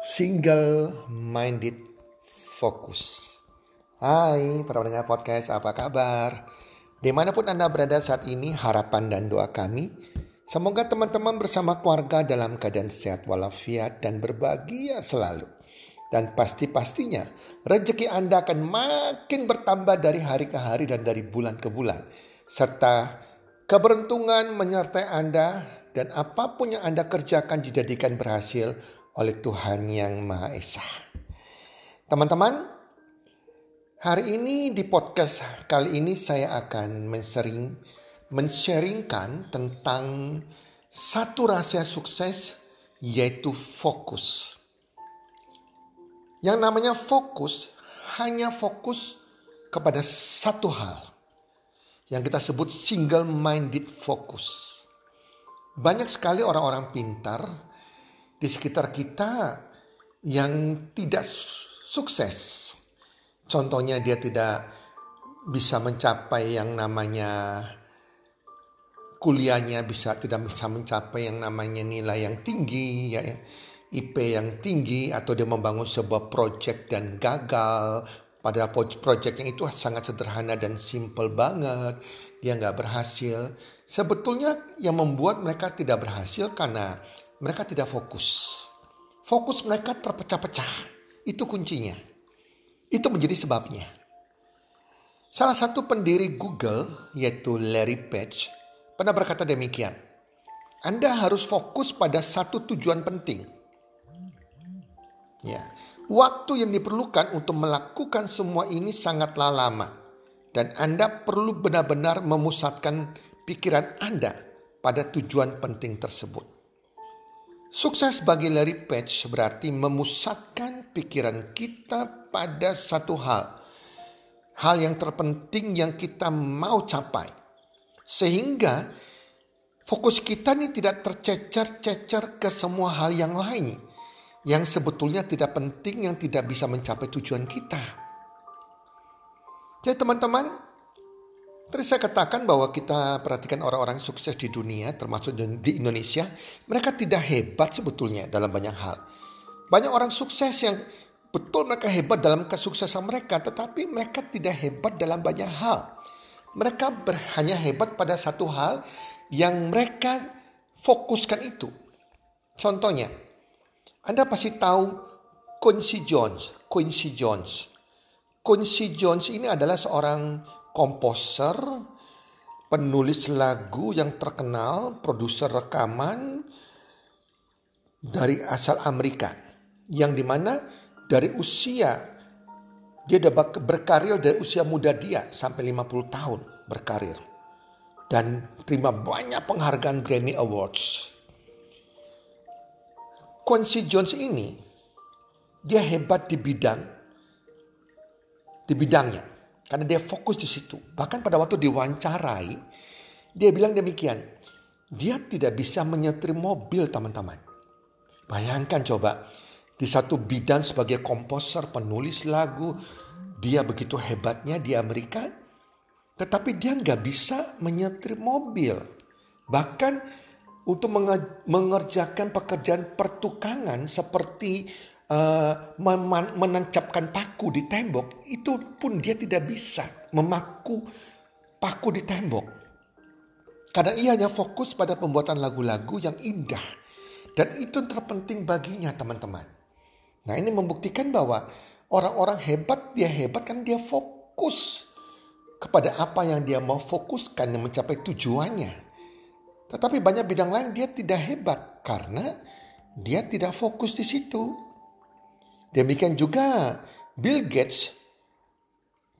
Single Minded Focus. Hai para pendengar podcast, apa kabar? Di mana pun Anda berada saat ini, harapan dan doa kami, semoga teman-teman bersama keluarga dalam keadaan sehat walafiat dan berbahagia selalu. Dan pasti-pastinya rezeki Anda akan makin bertambah dari hari ke hari dan dari bulan ke bulan. Serta keberuntungan menyertai Anda dan apa pun yang Anda kerjakan dijadikan berhasil oleh Tuhan Yang Maha Esa. Teman-teman, hari ini di podcast kali ini saya akan mensering, mensharingkan tentang satu rahasia sukses yaitu fokus. Yang namanya fokus hanya fokus kepada satu hal yang kita sebut single minded focus. Banyak sekali orang-orang pintar di sekitar kita yang tidak sukses. Contohnya dia tidak bisa mencapai yang namanya kuliahnya bisa tidak bisa mencapai yang namanya nilai yang tinggi ya, ya IP yang tinggi atau dia membangun sebuah proyek dan gagal. Padahal proyeknya itu sangat sederhana dan simple banget. Dia nggak berhasil. Sebetulnya yang membuat mereka tidak berhasil karena mereka tidak fokus. Fokus mereka terpecah-pecah. Itu kuncinya. Itu menjadi sebabnya. Salah satu pendiri Google yaitu Larry Page pernah berkata demikian. Anda harus fokus pada satu tujuan penting. Ya, waktu yang diperlukan untuk melakukan semua ini sangatlah lama dan Anda perlu benar-benar memusatkan pikiran Anda pada tujuan penting tersebut. Sukses bagi Larry Page berarti memusatkan pikiran kita pada satu hal. Hal yang terpenting yang kita mau capai. Sehingga fokus kita ini tidak tercecer-cecer ke semua hal yang lain. Yang sebetulnya tidak penting, yang tidak bisa mencapai tujuan kita. Jadi teman-teman, Tadi saya katakan bahwa kita perhatikan orang-orang sukses di dunia, termasuk di Indonesia, mereka tidak hebat sebetulnya dalam banyak hal. Banyak orang sukses yang betul mereka hebat dalam kesuksesan mereka, tetapi mereka tidak hebat dalam banyak hal. Mereka hanya hebat pada satu hal yang mereka fokuskan itu. Contohnya, Anda pasti tahu Quincy Jones. Quincy Jones. Quincy Jones ini adalah seorang komposer, penulis lagu yang terkenal, produser rekaman dari asal Amerika. Yang di mana dari usia, dia udah berkarir dari usia muda dia sampai 50 tahun berkarir. Dan terima banyak penghargaan Grammy Awards. Quincy Jones ini, dia hebat di bidang, di bidangnya. Karena dia fokus di situ. Bahkan pada waktu diwawancarai, dia bilang demikian. Dia tidak bisa menyetir mobil teman-teman. Bayangkan coba, di satu bidang sebagai komposer, penulis lagu, dia begitu hebatnya di Amerika, tetapi dia nggak bisa menyetir mobil. Bahkan untuk mengerjakan pekerjaan pertukangan seperti uh, menancapkan paku di tembok, itu pun dia tidak bisa memaku paku di tembok. Karena ia hanya fokus pada pembuatan lagu-lagu yang indah. Dan itu terpenting baginya teman-teman. Nah ini membuktikan bahwa orang-orang hebat, dia hebat kan dia fokus kepada apa yang dia mau fokuskan yang mencapai tujuannya. Tetapi banyak bidang lain dia tidak hebat karena dia tidak fokus di situ. Demikian juga Bill Gates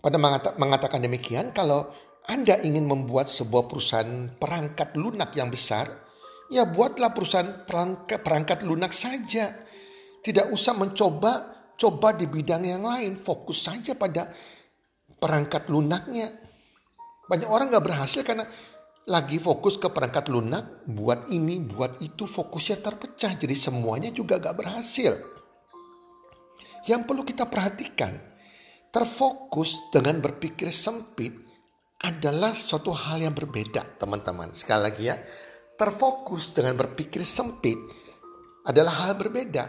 pada mengatakan demikian kalau Anda ingin membuat sebuah perusahaan perangkat lunak yang besar, ya buatlah perusahaan perangkat, perangkat lunak saja. Tidak usah mencoba coba di bidang yang lain, fokus saja pada perangkat lunaknya. Banyak orang nggak berhasil karena lagi fokus ke perangkat lunak, buat ini, buat itu, fokusnya terpecah. Jadi semuanya juga gak berhasil. Yang perlu kita perhatikan, terfokus dengan berpikir sempit adalah suatu hal yang berbeda, teman-teman. Sekali lagi ya, terfokus dengan berpikir sempit adalah hal berbeda.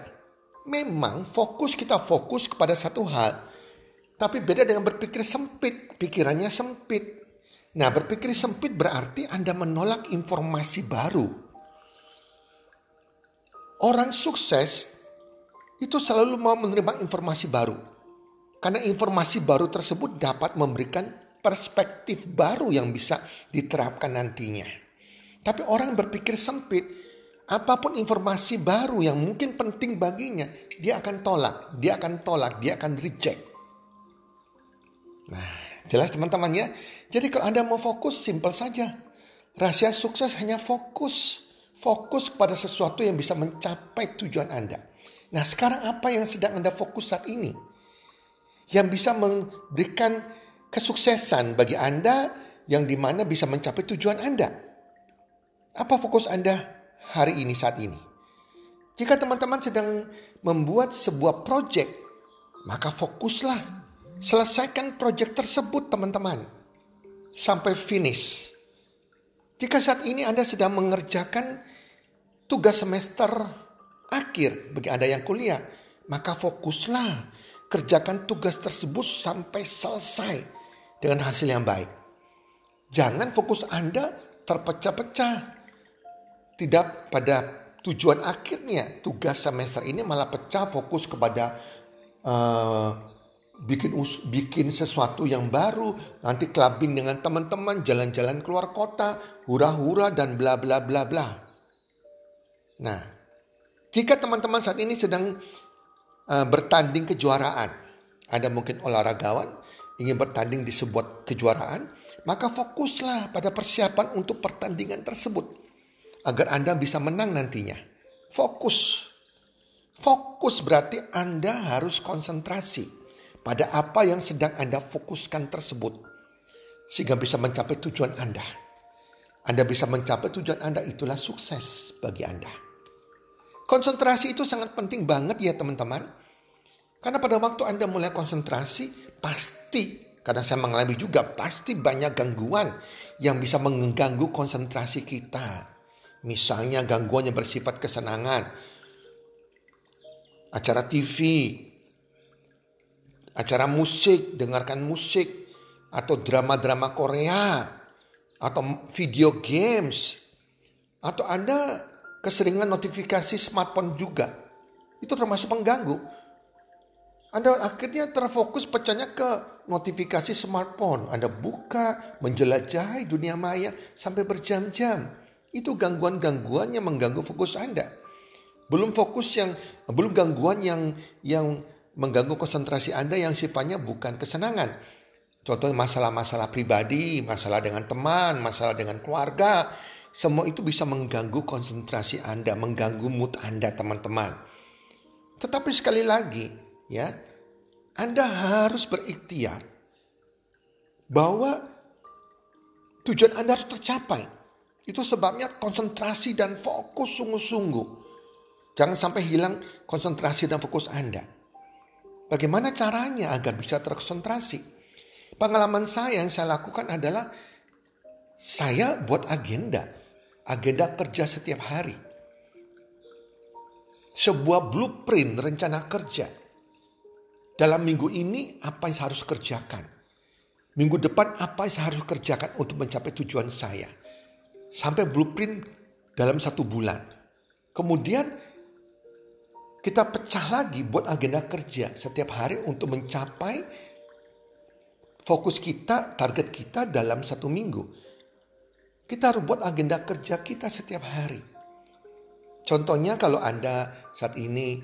Memang fokus kita fokus kepada satu hal. Tapi beda dengan berpikir sempit. Pikirannya sempit. Nah berpikir sempit berarti Anda menolak informasi baru. Orang sukses itu selalu mau menerima informasi baru. Karena informasi baru tersebut dapat memberikan perspektif baru yang bisa diterapkan nantinya. Tapi orang berpikir sempit, apa pun informasi baru yang mungkin penting baginya, dia akan tolak, dia akan tolak, dia akan reject. Nah, jelas teman-teman ya. Jadi kalau Anda mau fokus, simpel saja. Rahasia sukses hanya fokus. Fokus kepada sesuatu yang bisa mencapai tujuan Anda. Nah sekarang apa yang sedang Anda fokus saat ini? Yang bisa memberikan kesuksesan bagi Anda yang di mana bisa mencapai tujuan Anda. Apa fokus Anda hari ini saat ini? Jika teman-teman sedang membuat sebuah proyek, maka fokuslah. Selesaikan proyek tersebut teman-teman. Sampai finish. Jika saat ini Anda sedang mengerjakan tugas semester akhir bagi Anda yang kuliah, maka fokuslah. Kerjakan tugas tersebut sampai selesai dengan hasil yang baik. Jangan fokus Anda terpecah-pecah. Tidak pada tujuan akhirnya tugas semester ini malah pecah fokus kepada uh, bikin bikin sesuatu yang baru, nanti clubbing dengan teman-teman, jalan-jalan keluar kota, hura-hura dan bla bla bla bla. Nah, jika teman-teman saat ini sedang uh, bertanding kejuaraan, ada mungkin olahragawan ingin bertanding di sebuah kejuaraan, maka fokuslah pada persiapan untuk pertandingan tersebut agar Anda bisa menang nantinya. Fokus. Fokus berarti Anda harus konsentrasi pada apa yang sedang Anda fokuskan tersebut sehingga bisa mencapai tujuan Anda. Anda bisa mencapai tujuan Anda itulah sukses bagi Anda. Konsentrasi itu sangat penting banget ya teman-teman. Karena pada waktu Anda mulai konsentrasi, pasti, karena saya mengalami juga, pasti banyak gangguan yang bisa mengganggu konsentrasi kita. Misalnya gangguan yang bersifat kesenangan, acara TV, acara musik, dengarkan musik, atau drama-drama Korea, atau video games, atau Anda keseringan notifikasi smartphone juga. Itu termasuk pengganggu. Anda akhirnya terfokus pecahnya ke notifikasi smartphone. Anda buka, menjelajahi dunia maya sampai berjam-jam. Itu gangguan-gangguan yang mengganggu fokus Anda. Belum fokus yang belum gangguan yang yang mengganggu konsentrasi Anda yang sifatnya bukan kesenangan. Contoh masalah-masalah pribadi, masalah dengan teman, masalah dengan keluarga, semua itu bisa mengganggu konsentrasi Anda, mengganggu mood Anda, teman-teman. Tetapi sekali lagi, ya Anda harus berikhtiar bahwa tujuan Anda harus tercapai. Itu sebabnya konsentrasi dan fokus sungguh-sungguh. Jangan sampai hilang konsentrasi dan fokus Anda. Bagaimana caranya agar bisa terkonsentrasi? Pengalaman saya yang saya lakukan adalah saya buat agenda, agenda kerja setiap hari. Sebuah blueprint rencana kerja dalam minggu ini apa yang harus kerjakan? Minggu depan apa yang harus kerjakan untuk mencapai tujuan saya? Sampai blueprint dalam satu bulan. Kemudian kita pecah lagi buat agenda kerja setiap hari untuk mencapai fokus kita, target kita dalam satu minggu. Kita harus buat agenda kerja kita setiap hari. Contohnya kalau Anda saat ini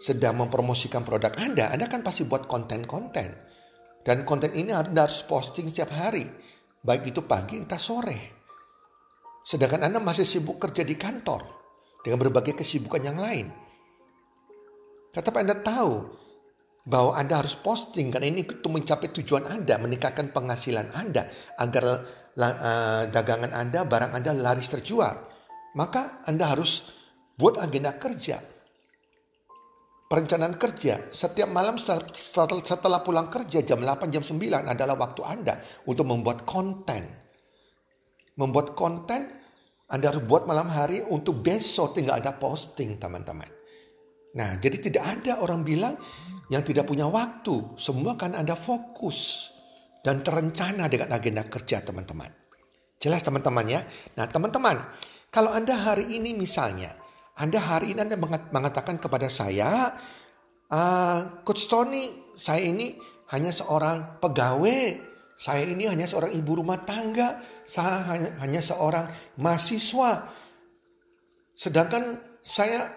sedang mempromosikan produk Anda, Anda kan pasti buat konten-konten. Dan konten ini Anda harus posting setiap hari. Baik itu pagi entah sore. Sedangkan Anda masih sibuk kerja di kantor. Dengan berbagai kesibukan yang lain. Tetapi Anda tahu bahwa Anda harus posting karena ini untuk mencapai tujuan Anda, meningkatkan penghasilan Anda agar uh, dagangan Anda, barang Anda laris terjual. Maka Anda harus buat agenda kerja perencanaan kerja setiap malam setelah, pulang kerja jam 8 jam 9 adalah waktu Anda untuk membuat konten. Membuat konten Anda harus buat malam hari untuk besok tinggal ada posting teman-teman. Nah, jadi tidak ada orang bilang yang tidak punya waktu. Semua kan Anda fokus dan terencana dengan agenda kerja teman-teman. Jelas teman-teman ya. Nah teman-teman, kalau Anda hari ini misalnya, Anda hari ini Anda mengatakan kepada saya, uh, Coach Tony, saya ini hanya seorang pegawai, saya ini hanya seorang ibu rumah tangga, saya hanya, hanya seorang mahasiswa. Sedangkan saya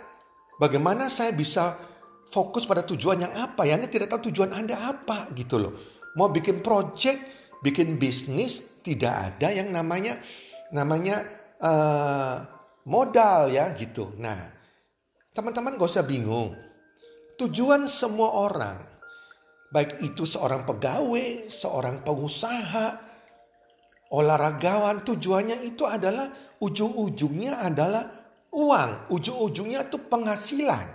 Bagaimana saya bisa fokus pada tujuan yang apa ya? Anda tidak tahu tujuan Anda apa gitu loh. Mau bikin project, bikin bisnis tidak ada yang namanya namanya uh, modal ya gitu. Nah, teman-teman gak usah bingung. Tujuan semua orang, baik itu seorang pegawai, seorang pengusaha, olahragawan, tujuannya itu adalah ujung-ujungnya adalah uang, ujung-ujungnya itu penghasilan.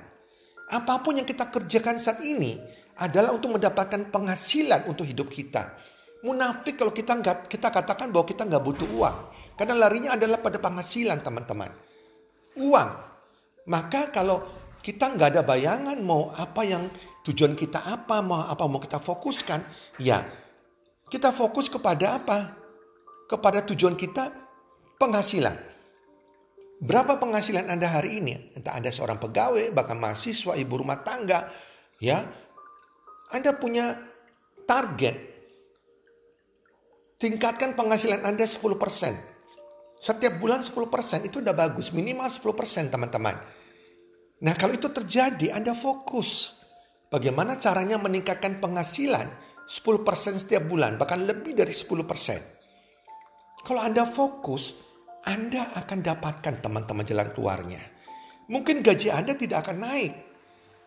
Apa pun yang kita kerjakan saat ini adalah untuk mendapatkan penghasilan untuk hidup kita. Munafik kalau kita nggak kita katakan bahwa kita nggak butuh uang, karena larinya adalah pada penghasilan teman-teman. Uang. Maka kalau kita nggak ada bayangan mau apa yang tujuan kita apa, mau apa mau kita fokuskan, ya kita fokus kepada apa? Kepada tujuan kita penghasilan. Berapa penghasilan Anda hari ini? Entah Anda seorang pegawai, bahkan mahasiswa, ibu rumah tangga, ya. Anda punya target. Tingkatkan penghasilan Anda 10%. Setiap bulan 10% itu udah bagus, minimal 10% teman-teman. Nah, kalau itu terjadi, Anda fokus. Bagaimana caranya meningkatkan penghasilan 10% setiap bulan, bahkan lebih dari 10%. Kalau Anda fokus, anda akan dapatkan teman-teman jalan keluarnya. Mungkin gaji Anda tidak akan naik.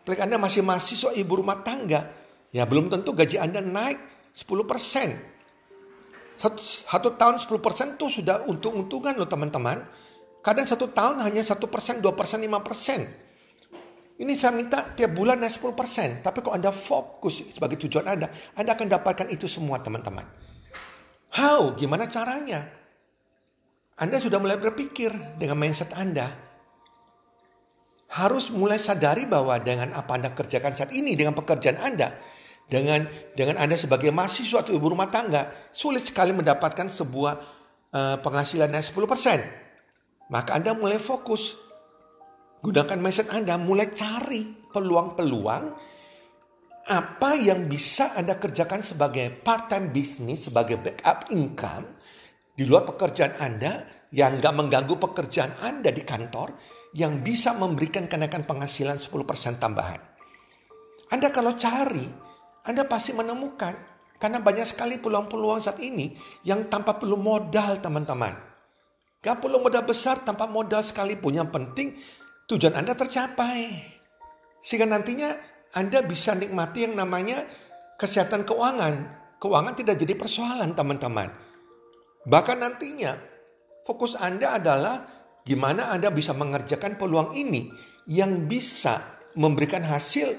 Apalagi Anda masih mahasiswa ibu rumah tangga. Ya belum tentu gaji Anda naik 10%. Satu, satu tahun 10% itu sudah untung-untungan loh teman-teman. Kadang satu tahun hanya satu persen, dua persen, lima persen. Ini saya minta tiap bulan naik 10%. Tapi kalau Anda fokus sebagai tujuan Anda, Anda akan dapatkan itu semua teman-teman. How? Gimana caranya? Anda sudah mulai berpikir dengan mindset Anda. Harus mulai sadari bahwa dengan apa Anda kerjakan saat ini, dengan pekerjaan Anda, dengan dengan Anda sebagai mahasiswa atau ibu rumah tangga, sulit sekali mendapatkan sebuah uh, penghasilan yang 10%. Maka Anda mulai fokus. Gunakan mindset Anda, mulai cari peluang-peluang apa yang bisa Anda kerjakan sebagai part-time business, sebagai backup income di luar pekerjaan Anda yang nggak mengganggu pekerjaan Anda di kantor yang bisa memberikan kenaikan penghasilan 10% tambahan. Anda kalau cari, Anda pasti menemukan. Karena banyak sekali peluang-peluang saat ini yang tanpa perlu modal teman-teman. Gak perlu modal besar tanpa modal sekalipun. Yang penting tujuan Anda tercapai. Sehingga nantinya Anda bisa nikmati yang namanya kesehatan keuangan. Keuangan tidak jadi persoalan teman-teman Bahkan nantinya fokus Anda adalah gimana Anda bisa mengerjakan peluang ini yang bisa memberikan hasil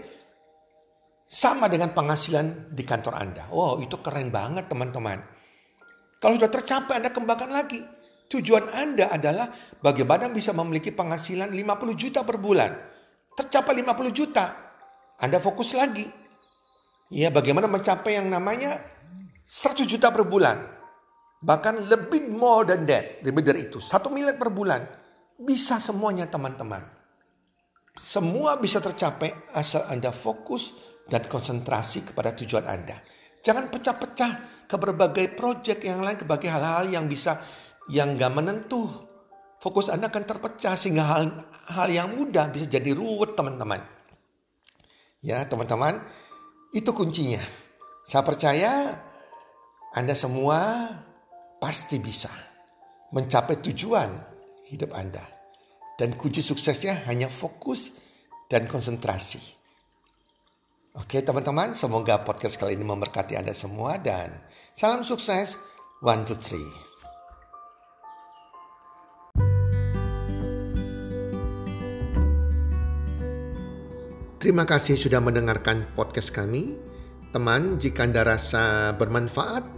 sama dengan penghasilan di kantor Anda. Wow, itu keren banget teman-teman. Kalau sudah tercapai Anda kembangkan lagi. Tujuan Anda adalah bagaimana bisa memiliki penghasilan 50 juta per bulan. Tercapai 50 juta. Anda fokus lagi. Ya, bagaimana mencapai yang namanya 100 juta per bulan. Bahkan lebih more than that, lebih dari itu. Satu miliar per bulan. Bisa semuanya teman-teman. Semua bisa tercapai asal Anda fokus dan konsentrasi kepada tujuan Anda. Jangan pecah-pecah ke berbagai proyek yang lain, ke berbagai hal-hal yang bisa, yang gak menentu. Fokus Anda akan terpecah sehingga hal, hal yang mudah bisa jadi ruwet teman-teman. Ya teman-teman, itu kuncinya. Saya percaya Anda semua pasti bisa mencapai tujuan hidup Anda. Dan kunci suksesnya hanya fokus dan konsentrasi. Oke teman-teman, semoga podcast kali ini memberkati Anda semua dan salam sukses. One, two, three. Terima kasih sudah mendengarkan podcast kami. Teman, jika Anda rasa bermanfaat,